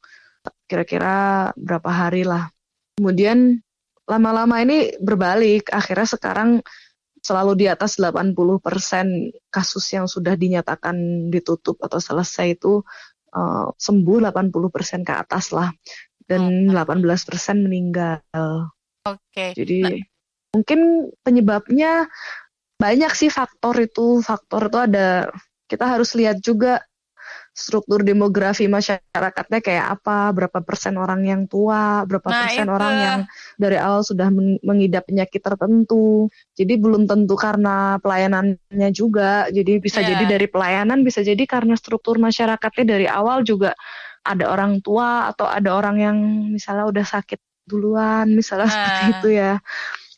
Kira-kira berapa hari lah. Kemudian lama-lama ini berbalik. Akhirnya sekarang selalu di atas 80% kasus yang sudah dinyatakan ditutup atau selesai itu eh, sembuh 80% ke atas lah. Dan Hmm. 18% meninggal. Oke. Jadi mungkin penyebabnya banyak sih faktor itu. Faktor itu ada kita harus lihat juga struktur demografi masyarakatnya kayak apa, berapa persen orang yang tua, berapa Nah, persen itu. orang yang dari awal sudah men- mengidap penyakit tertentu. Jadi belum tentu karena pelayanannya juga. Jadi bisa Iya. jadi dari pelayanan, bisa jadi karena struktur masyarakatnya dari awal juga ada orang tua atau ada orang yang misalnya udah sakit duluan, misalnya seperti Nah. itu ya.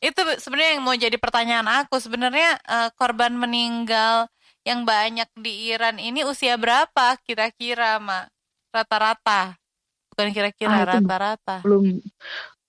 Itu sebenarnya yang mau jadi pertanyaan aku. Sebenarnya eh, korban meninggal yang banyak di Iran ini usia berapa kira-kira, Mak? Rata-rata. Bukan kira-kira, Ah, rata-rata. Belum,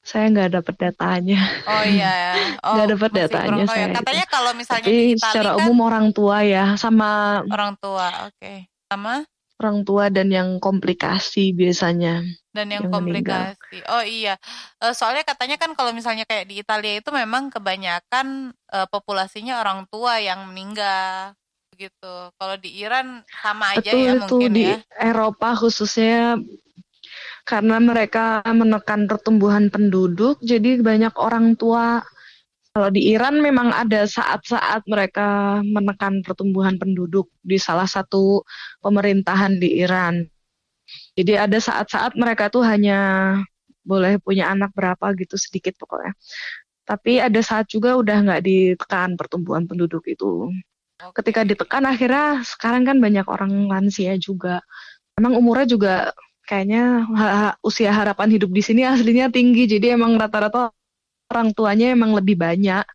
saya nggak dapat datanya. Oh iya. Oh, Nggak dapat datanya kurang ya. saya. Katanya kalau misalnya di Tapi secara kan umum orang tua ya, sama orang tua. Oke. Sama orang tua dan yang komplikasi biasanya. dan yang Yang meninggal. komplikasi. Oh iya. Eh, soalnya katanya kan kalau misalnya kayak di Italia itu memang kebanyakan eh, populasinya orang tua yang meninggal gitu. Kalau di Iran sama aja Betul ya itu mungkin di ya. Eropa khususnya karena mereka menekan pertumbuhan penduduk, jadi banyak orang tua. Kalau di Iran memang ada saat-saat mereka menekan pertumbuhan penduduk di salah satu pemerintahan di Iran. Jadi ada saat-saat mereka tuh hanya boleh punya anak berapa gitu sedikit pokoknya. Tapi ada saat juga udah nggak ditekan pertumbuhan penduduk itu. Ketika ditekan akhirnya sekarang kan banyak orang lansia juga. Emang umurnya juga kayaknya usia harapan hidup di sini aslinya tinggi. Jadi emang rata-rata orang tuanya emang lebih banyak.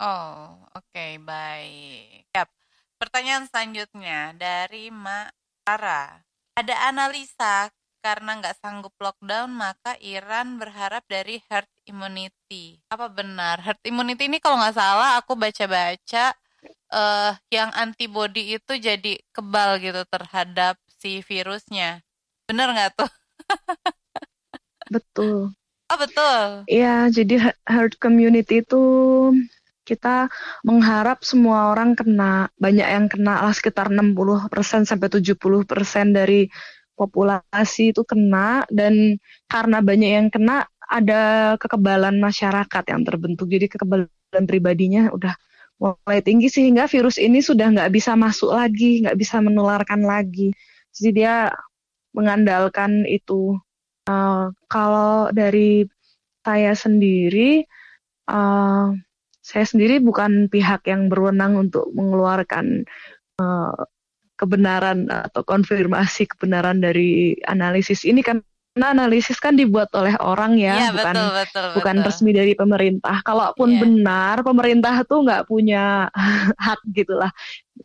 Oh, oke, baik. Yap. Pertanyaan selanjutnya dari Mak Ara. Ada analisa karena nggak sanggup lockdown, maka Iran berharap dari herd immunity. Apa benar? Herd immunity ini kalau nggak salah aku baca-baca eh yang antibody itu jadi kebal gitu terhadap si virusnya. Bener nggak tuh? Betul. Oh, betul. Iya, jadi herd community itu kita mengharap semua orang kena, banyak yang kena lah sekitar 60% sampai 70% dari populasi itu kena dan karena banyak yang kena ada kekebalan masyarakat yang terbentuk. Jadi kekebalan pribadinya udah mulai tinggi sehingga virus ini sudah nggak bisa masuk lagi, nggak bisa menularkan lagi. Jadi dia mengandalkan itu. Uh, kalau dari saya sendiri, uh, saya sendiri bukan pihak yang berwenang untuk mengeluarkan uh, kebenaran atau konfirmasi kebenaran dari analisis ini kan karena analisis kan dibuat oleh orang ya, ya bukan betul, betul, bukan resmi dari pemerintah. Kalaupun yeah. benar, pemerintah tuh nggak punya hak gitulah.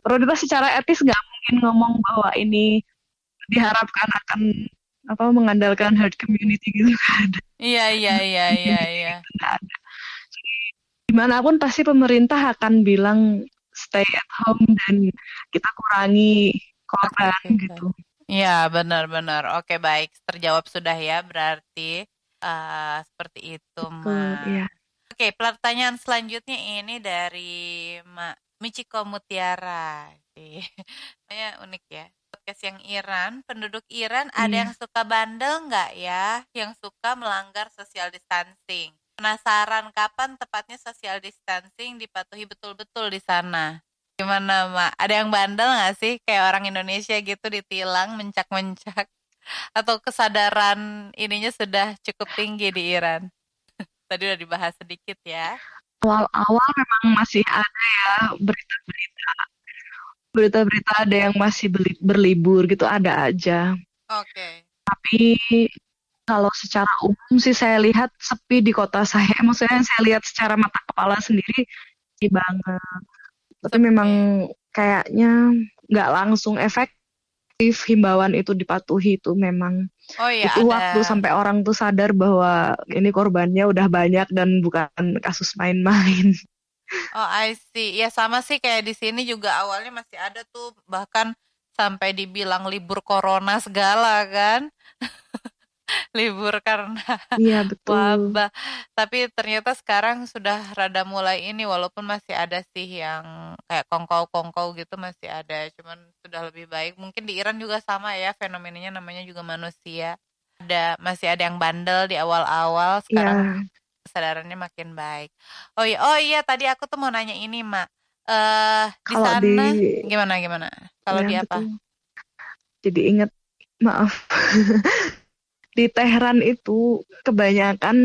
Pemerintah secara etis nggak mungkin ngomong bahwa ini diharapkan akan apa mengandalkan herd community gitu kan. Iya iya iya iya iya. Di mana pun pasti pemerintah akan bilang stay at home dan kita kurangi korban okay, gitu. Iya, benar-benar. Oke, baik. Terjawab sudah ya, berarti uh, seperti itu, Mbak. Iya. Oke, pertanyaan selanjutnya ini dari Mbak Michiko Mutiara. Saya unik ya. Podcast yang Iran, penduduk Iran ada iya. yang suka bandel nggak ya? Yang suka melanggar social distancing. Penasaran kapan tepatnya social distancing dipatuhi betul-betul di sana? Gimana, Mak? Ada yang bandel nggak sih? Kayak orang Indonesia gitu ditilang, mencak-mencak. Atau kesadaran ininya sudah cukup tinggi di Iran? Tadi udah dibahas sedikit ya. Awal-awal memang masih ada ya berita-berita. Berita-berita ada yang masih berlibur gitu, ada aja. Oke. Okay. Tapi kalau secara umum sih saya lihat sepi di kota saya. Maksudnya saya lihat secara mata kepala sendiri, sepi banget tapi memang kayaknya nggak langsung efektif himbauan itu dipatuhi itu memang oh, iya, itu ada. waktu sampai orang tuh sadar bahwa ini korbannya udah banyak dan bukan kasus main-main. Oh I see, ya sama sih kayak di sini juga awalnya masih ada tuh bahkan sampai dibilang libur corona segala kan. libur karena iya, betul. wabah. Tapi ternyata sekarang sudah rada mulai ini walaupun masih ada sih yang kayak kongkow-kongkow gitu masih ada, cuman sudah lebih baik. Mungkin di Iran juga sama ya fenomenanya namanya juga manusia. Ada masih ada yang bandel di awal-awal, sekarang yeah. Kesadarannya makin baik. Oh iya, oh iya tadi aku tuh mau nanya ini, Mak. Eh uh, di sana di... gimana gimana? Kalau ya, di apa? Betul. Jadi ingat maaf di Teheran itu kebanyakan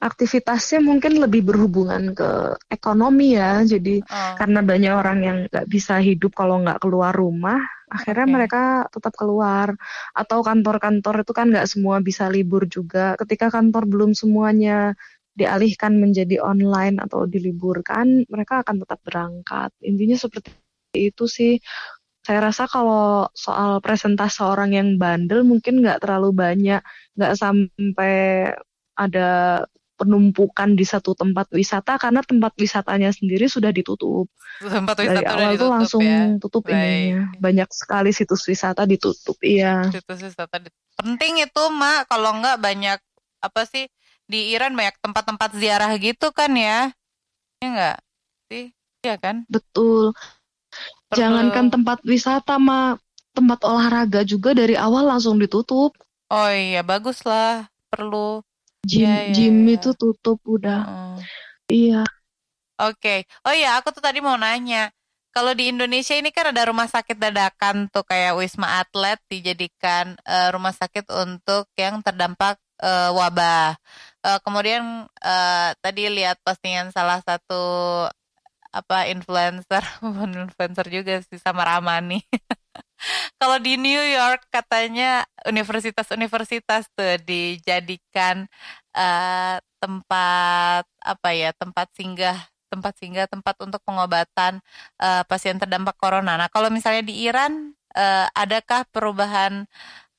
aktivitasnya mungkin lebih berhubungan ke ekonomi ya. Jadi oh. karena banyak orang yang nggak bisa hidup kalau nggak keluar rumah, akhirnya okay. mereka tetap keluar. Atau kantor-kantor itu kan nggak semua bisa libur juga. Ketika kantor belum semuanya dialihkan menjadi online atau diliburkan, mereka akan tetap berangkat. Intinya seperti itu sih saya rasa kalau soal presentase orang yang bandel mungkin nggak terlalu banyak, nggak sampai ada penumpukan di satu tempat wisata karena tempat wisatanya sendiri sudah ditutup. Tempat wisata Dari awal tuh langsung ya. tutup Baik. ininya. Banyak sekali situs wisata ditutup, iya. Situs wisata ditutup. penting itu, Mak. Kalau nggak banyak apa sih di Iran banyak tempat-tempat ziarah gitu kan ya? Iya nggak sih? Iya kan? Betul. Perlu. Jangankan tempat wisata, ma tempat olahraga juga dari awal langsung ditutup. Oh iya, bagus lah. Perlu. Gym, ya, ya, gym ya. itu tutup udah. Uh. Iya. Oke. Okay. Oh iya, aku tuh tadi mau nanya. Kalau di Indonesia ini kan ada rumah sakit dadakan tuh kayak Wisma Atlet dijadikan uh, rumah sakit untuk yang terdampak uh, wabah. Uh, kemudian uh, tadi lihat postingan salah satu apa influencer influencer juga sih sama Ramani kalau di New York katanya universitas-universitas tuh dijadikan uh, tempat apa ya tempat singgah tempat singgah tempat untuk pengobatan uh, pasien terdampak corona. Nah kalau misalnya di Iran uh, adakah perubahan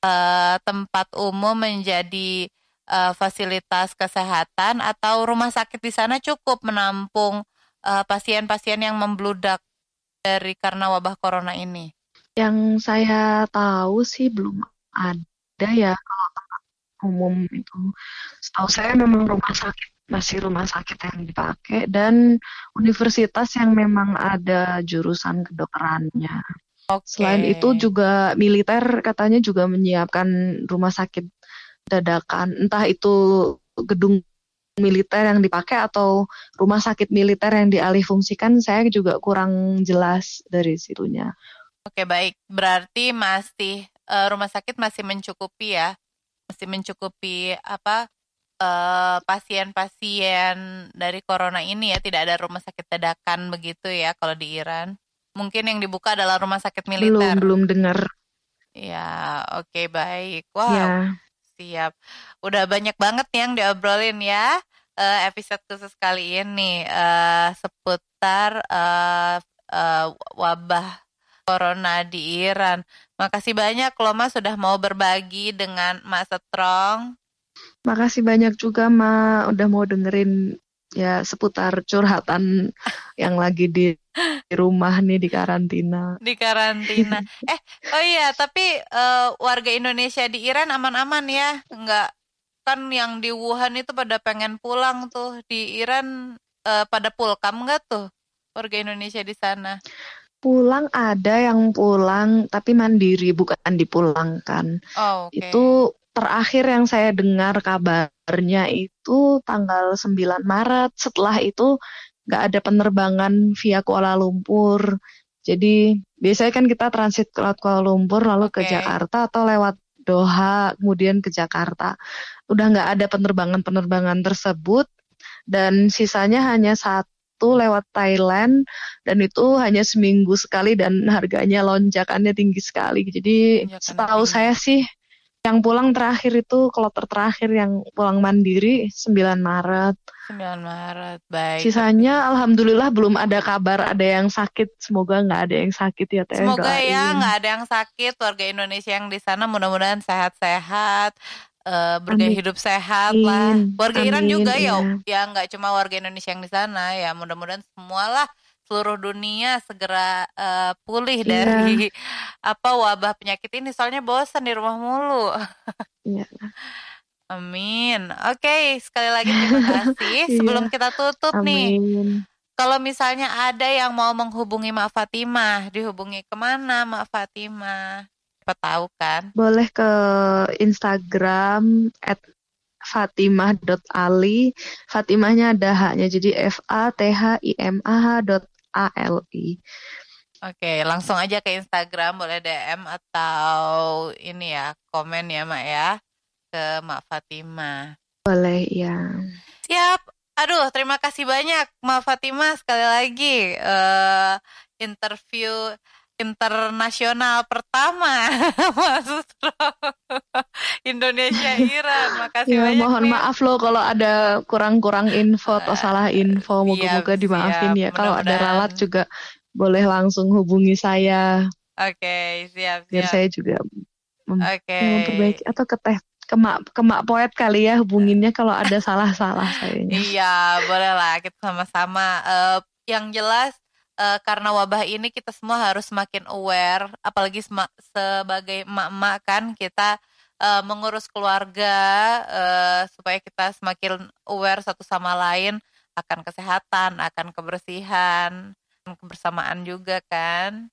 uh, tempat umum menjadi fasilitas kesehatan atau rumah sakit di sana cukup menampung Eh, pasien-pasien uh, yang membludak dari karena wabah corona ini? Yang saya tahu sih belum ada ya. Kalau umum itu. Setahu saya memang rumah sakit masih rumah sakit yang dipakai dan universitas yang memang ada jurusan kedokterannya. Okay. Selain itu juga militer katanya juga menyiapkan rumah sakit dadakan, entah itu gedung militer yang dipakai atau rumah sakit militer yang dialihfungsikan, saya juga kurang jelas dari situnya. Oke baik, berarti masih uh, rumah sakit masih mencukupi ya, masih mencukupi apa eh, pasien-pasien dari corona ini ya, tidak ada rumah sakit dadakan begitu ya kalau di Iran. Mungkin yang dibuka adalah rumah sakit militer. Belum belum dengar. Ya, oke okay, baik. Wow. Ya. Siap. Udah banyak banget yang diobrolin ya uh, episode khusus kali ini uh, seputar uh, uh, wabah corona di Iran. Makasih banyak loh Mas sudah mau berbagi dengan Mas Strong. Makasih banyak juga Ma udah mau dengerin ya seputar curhatan yang lagi di, di rumah nih di karantina. Di karantina. eh, oh iya, tapi uh, warga Indonesia di Iran aman-aman ya? Enggak kan yang di Wuhan itu pada pengen pulang tuh di Iran uh, pada pulkam nggak tuh warga Indonesia di sana? Pulang ada yang pulang tapi mandiri bukan dipulangkan. Oh, okay. Itu terakhir yang saya dengar kabarnya itu tanggal 9 Maret. Setelah itu nggak ada penerbangan via Kuala Lumpur. Jadi biasanya kan kita transit lewat Kuala Lumpur lalu okay. ke Jakarta atau lewat Doha kemudian ke Jakarta udah nggak ada penerbangan-penerbangan tersebut dan sisanya hanya satu lewat Thailand dan itu hanya seminggu sekali dan harganya lonjakannya tinggi sekali. Jadi ya, setahu tinggi. saya sih yang pulang terakhir itu kloter terakhir yang pulang mandiri 9 Maret. 9 Maret, baik. Sisanya alhamdulillah belum ada kabar ada yang sakit. Semoga nggak ada yang sakit ya Teh. Semoga ya nggak ada yang sakit warga Indonesia yang di sana mudah-mudahan sehat-sehat uh, bergaya Amin. hidup sehat lah. Warga Amin, Iran juga ya, ya nggak cuma warga Indonesia yang di sana ya. Mudah-mudahan semualah seluruh dunia segera uh, pulih iya. dari apa wabah penyakit ini. Soalnya bosan di rumah mulu. Iya. Amin. Oke, okay, sekali lagi terima kasih. Iya. Sebelum kita tutup Amin. nih, kalau misalnya ada yang mau menghubungi Mak Fatimah, dihubungi ke mana Mak Fatimah? siapa tahu kan. Boleh ke Instagram at fatimah.ali. Fatimahnya ada haknya jadi F A T H I M A H dot A L I. Oke, langsung aja ke Instagram boleh DM atau ini ya komen ya Mak ya ke Mak Fatimah. Boleh ya. Siap. Aduh, terima kasih banyak Mak Fatimah sekali lagi uh, interview internasional pertama Indonesia Iran. Makasih ya, banyak. Mohon nih. maaf loh kalau ada kurang-kurang info atau uh, salah info. Moga-moga dimaafin siap. ya. Kalau ada ralat juga boleh langsung hubungi saya. Oke, okay, siap, Biar saya juga mem okay. memperbaiki atau ke teh kemak kemak poet kali ya hubunginnya kalau ada salah-salah sayanya. Iya, boleh lah kita sama-sama. Uh, yang jelas uh, karena wabah ini kita semua harus semakin aware, apalagi sebagai emak-emak kan kita uh, mengurus keluarga uh, supaya kita semakin aware satu sama lain akan kesehatan, akan kebersihan, kebersamaan juga kan.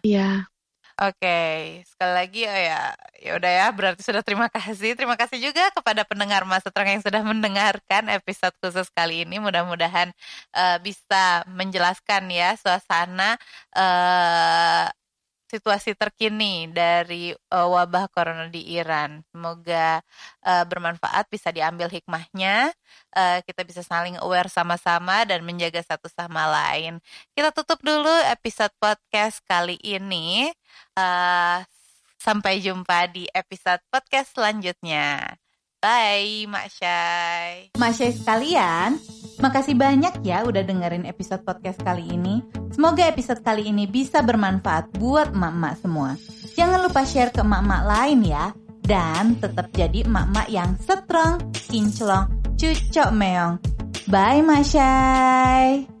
Iya. Oke, sekali lagi oh ya, ya udah ya. Berarti sudah terima kasih. Terima kasih juga kepada pendengar Mas Terang yang sudah mendengarkan episode khusus kali ini. Mudah-mudahan uh, bisa menjelaskan ya suasana uh, situasi terkini dari uh, wabah corona di Iran. Semoga uh, bermanfaat, bisa diambil hikmahnya, uh, kita bisa saling aware sama-sama dan menjaga satu sama lain. Kita tutup dulu episode podcast kali ini. Uh, sampai jumpa di episode podcast selanjutnya. Bye, Mak Syai. Mak Syai sekalian, makasih banyak ya udah dengerin episode podcast kali ini. Semoga episode kali ini bisa bermanfaat buat emak-emak semua. Jangan lupa share ke emak-emak lain ya. Dan tetap jadi emak-emak yang strong, kinclong, cucok meong. Bye, Mak Syai.